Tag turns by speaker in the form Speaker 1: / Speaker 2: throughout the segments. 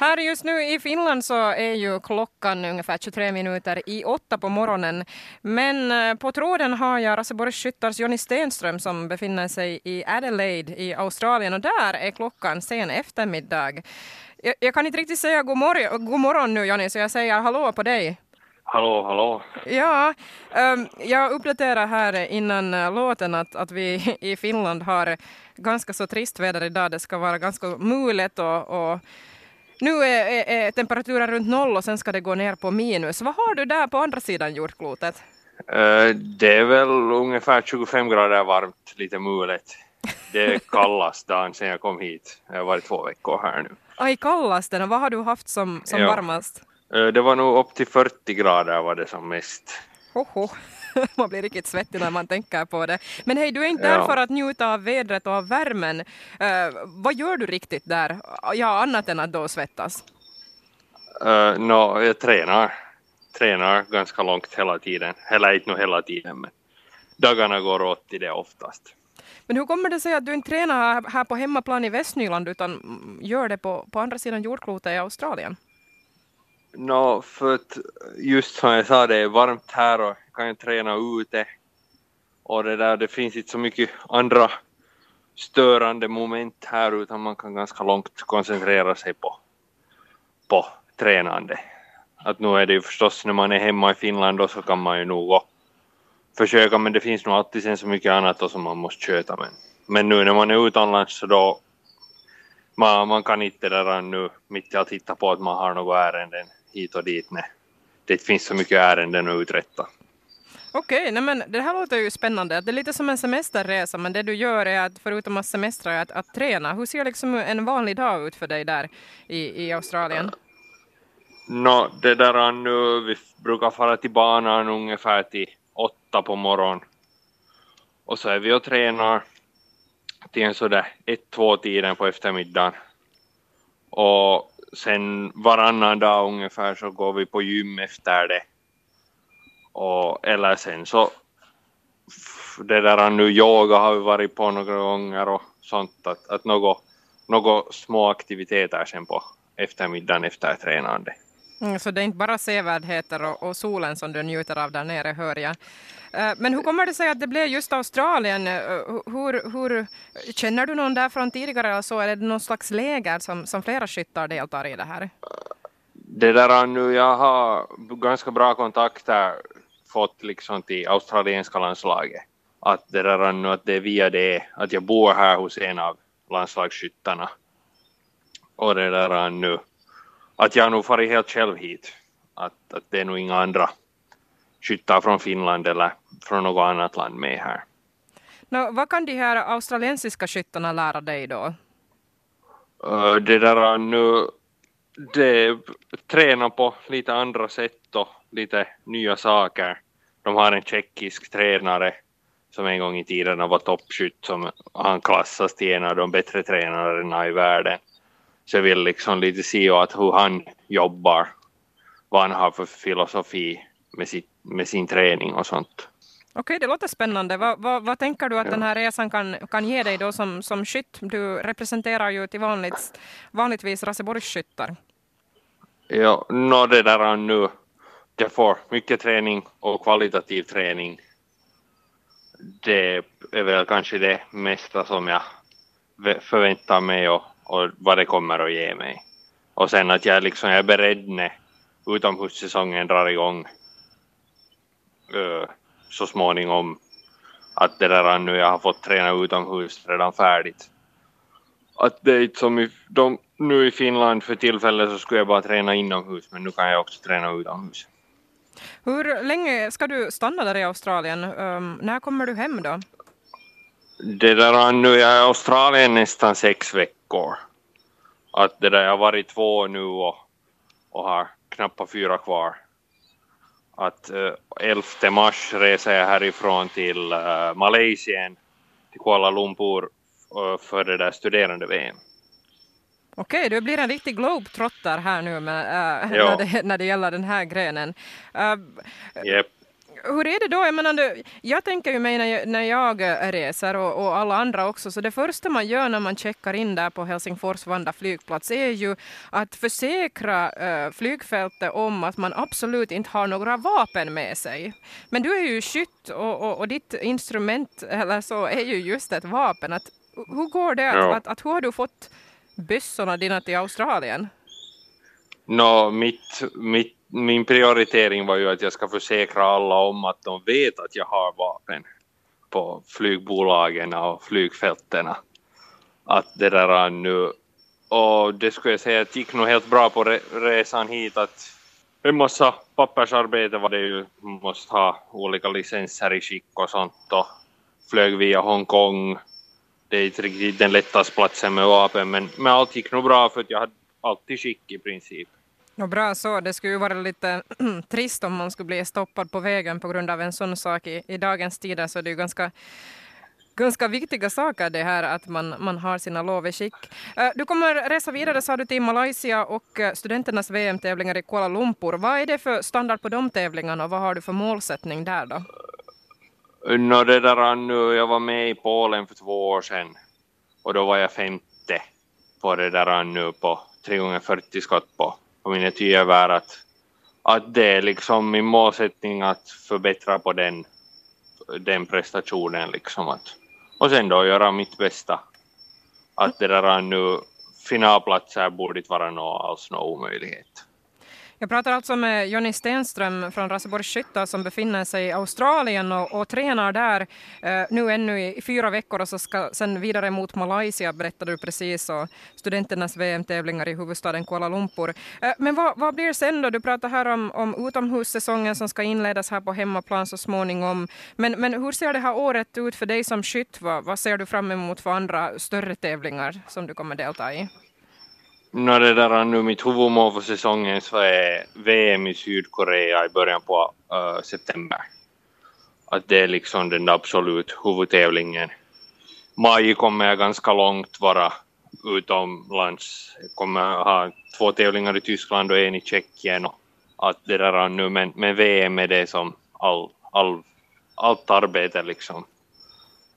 Speaker 1: Här just nu i Finland så är ju klockan ungefär 23 minuter i åtta på morgonen. Men eh, på tråden har jag Raseborgs Skyttars Jonny Stenström som befinner sig i Adelaide i Australien och där är klockan sen eftermiddag. Jag, jag kan inte riktigt säga god morgon, god morgon nu Jonny så jag säger hallå på dig.
Speaker 2: Hallå, hallå.
Speaker 1: Ja, um, jag uppdaterar här innan uh, låten att, att vi i Finland har ganska så trist väder idag. Det ska vara ganska mulet och, och nu är, är, temperaturen runt noll och sen ska det gå ner på minus. Vad har du där på andra sidan jordklotet?
Speaker 2: Uh, det är väl ungefär 25 grader varmt, lite mulet. Det är kallast dagen sedan jag kom hit. Jag har varit två veckor här nu.
Speaker 1: Aj, kallaste, vad har du haft som, som ja. varmast?
Speaker 2: Uh, det var nog upp till 40 grader var det som mest.
Speaker 1: Hoho. man blir riktigt svettig när man tänker på det. Men hej, du är inte där för att njuta av vädret och av värmen. Uh, vad gör du riktigt där? Ja, annat än att då svettas.
Speaker 2: Uh, no, jag tränar. Tränar ganska långt hela tiden. Eller inte hela tiden, men dagarna går åt till det oftast.
Speaker 1: Men hur kommer det sig att du inte tränar här på hemmaplan i Västnyland utan gör det på, på andra sidan jordklotet i Australien?
Speaker 2: No, för att just som jag sa, det är varmt här och kan jag träna ute. Och det där, det finns inte så mycket andra störande moment här utan man kan ganska långt koncentrera sig på, på tränande. Att nu är det ju förstås när man är hemma i Finland då så kan man ju nog försöka men det finns nog alltid sen så mycket annat då som man måste köta men, men nu när man är utomlands så då man, man kan inte där nu mitt i att titta på att man har några ärenden hit och dit när det finns så mycket ärenden att uträtta.
Speaker 1: Okej, okay, men det här låter ju spännande. Det är lite som en semesterresa, men det du gör är att förutom att semestra att, att träna. Hur ser liksom en vanlig dag ut för dig där i, i Australien?
Speaker 2: No, det där nu, vi brukar fara till banan ungefär till åtta på morgonen. Och så är vi och tränar till en sådär ett-två tiden på eftermiddagen. Och sen varannan dag ungefär så går vi på gym efter det. Och, eller sen så det där nu yoga har vi varit på några gånger och sånt att, att något, något små aktiviteter sen på eftermiddagen efter tränande.
Speaker 1: Mm, så det är inte bara sevärdheter och, och, solen som du njuter av där nere hör jag. Eh, men hur kommer det sig att det blev just Australien? Eh, hur, hur, känner du någon därifrån tidigare eller så? Är det någon slags läger som, som flera skyttar deltar i det här?
Speaker 2: Det där nu, jag har ganska bra kontakter fått liksom till australienska landslaget. Att det där nu, att det är via det, att jag bor här hos en av landslagsskyttarna. Och det där nu, att jag har nog farit helt själv hit. Att, att det är nog inga andra skyttar från Finland eller från något annat land med här.
Speaker 1: No, vad kan de här australiensiska skyttarna lära dig då?
Speaker 2: Uh, det där nu, det träna på lite andra sätt och lite nya saker. De har en tjeckisk tränare som en gång i tiden var toppskytt som han klassas till en av de bättre tränarna i världen. Så jag vill liksom lite se att hur han jobbar, vad han har för filosofi med, sitt, med sin träning och sånt.
Speaker 1: Okej, det låter spännande. Vad, vad, vad tänker du att ja. den här resan kan, kan ge dig då som, som skytt? Du representerar ju till vanligt, vanligtvis Raseborgsskyttar.
Speaker 2: Ja, no, det där nu. Jag får mycket träning och kvalitativ träning. Det är väl kanske det mesta som jag förväntar mig och, och vad det kommer att ge mig. Och sen att jag, liksom, jag är beredd när utomhussäsongen drar igång uh, så småningom. Att det där nu, jag har fått träna utomhus redan färdigt. Att det är inte som i, de, nu i Finland för tillfället så skulle jag bara träna inomhus men nu kan jag också träna utomhus.
Speaker 1: Hur länge ska du stanna där i Australien? Um, när kommer du hem då?
Speaker 2: Det där nu, jag är i Australien nästan sex veckor. Att det där, jag har varit två nu och, och har knappt fyra kvar. Att eh, uh, 11 mars reser jag härifrån till uh, Malaysia, till Kuala Lumpur uh, för det där studerande VM.
Speaker 1: Okej, du blir en riktig globetrotter här nu med, uh, när, det, när det gäller den här grenen. Uh,
Speaker 2: yep.
Speaker 1: hur är det då? Jag, menar, jag tänker ju mig när jag, när jag reser och, och, alla andra också, så det första man gör när man checkar in där på Helsingfors Vanda flygplats är ju att försäkra uh, flygfältet om att man absolut inte har några vapen med sig. Men du är ju skytt och, och, och ditt instrument eller så är ju just ett vapen. Att, hur går det? Att, ja. att, att, hur har du fått bössorna dina till Australien?
Speaker 2: No, mitt, mitt min prioritering var ju att jag ska försäkra alla om att de vet att jag har vapen på flygbolagen och flygfälten. Att det där nu, och det skulle jag säga att gick nog helt bra på resan hit att en massa pappersarbete var det ju, måste ha olika licenser i skick och sånt och flög via Hongkong. Det är inte riktigt den lättaste platsen med vapen men, men allt gick nog bra för att jag hade alltid skick i princip.
Speaker 1: Och bra så, det skulle ju vara lite trist om man skulle bli stoppad på vägen på grund av en sån sak. I, i dagens tider så är det ju ganska ganska viktiga saker det här att man, man har sina lov i skick. Eh, du kommer resa vidare sa du till Malaysia och eh, studenternas VM-tävlingar i Kuala Lumpur. Vad är det för standard på de tävlingarna och vad har du för målsättning där då?
Speaker 2: No, det där nu, jag var med i Polen för två år sedan och då var jag femte på det där nu på 3 gånger 40 skott på på min etygevär att, att det är liksom min målsättning att förbättra på den, den prestationen liksom att, och sen då göra mitt bästa. Att det där nu finalplatser borde inte vara något alls någon omöjlighet.
Speaker 1: Jag pratar alltså med Jonny Stenström från Raseborgs Skyttar som befinner sig i Australien och, och tränar där eh, nu ännu i, i, fyra veckor och så ska sen vidare mot Malaysia berättade du precis och studenternas VM-tävlingar i huvudstaden Kuala Lumpur. Eh, men vad, vad, blir sen då? Du pratar här om, om utomhussäsongen som ska inledas här på hemmaplan så småningom. Men, men hur ser det här året ut för dig som skytt? Vad, vad ser du fram emot för andra större tävlingar som du kommer delta i?
Speaker 2: När det där nu mitt huvudmål för säsongen så är VM i Sydkorea i början på uh, september. Att det är liksom den absolut huvudtävlingen. Maj kommer jag ganska långt vara utomlands. Jag kommer ha två tävlingar i Tyskland och en i Tjeckien. Och att det där nu, men, men VM är det som all, all, allt arbete liksom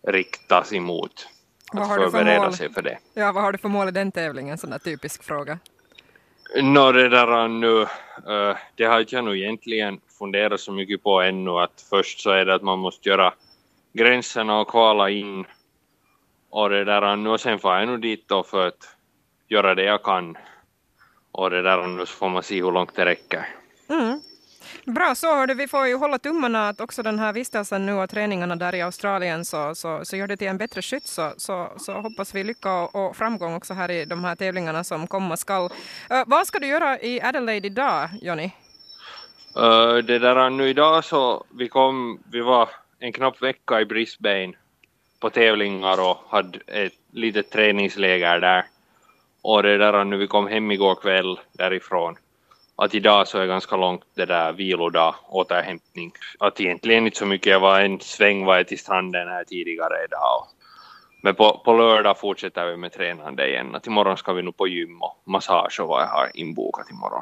Speaker 2: riktas emot
Speaker 1: vad har du för mål? sig för det. Ja, vad har du för mål i den tävlingen? Sån där typisk fråga.
Speaker 2: Nå, det där nu, uh, det har jag nog egentligen funderat så mycket på ännu att först så är det att man måste göra gränserna och kvala in och det där nu, och sen får jag nog dit då för att göra det jag kan och det där nu så får man se hur långt det räcker.
Speaker 1: Mm. Bra, så hörde vi får ju hålla tummarna att också den här vistelsen nu och träningarna där i Australien så, så, så gör det till en bättre skytt så, så, så hoppas vi lycka och, och, framgång också här i de här tävlingarna som komma skall. Uh, vad ska du göra i Adelaide idag, Jonny?
Speaker 2: Uh, det där nu idag så vi kom, vi var en knapp vecka i Brisbane på tävlingar och hade ett litet träningsläger där. Och det där nu vi kom hem igår kväll därifrån att idag så är ganska långt det där vilodag, återhämtning. Att egentligen inte så mycket, jag var en sväng var jag till stranden här tidigare idag. Men på, på lördag fortsätter vi med tränande igen. Att imorgon ska vi nog på gym och massage och vad jag har inbokat imorgon.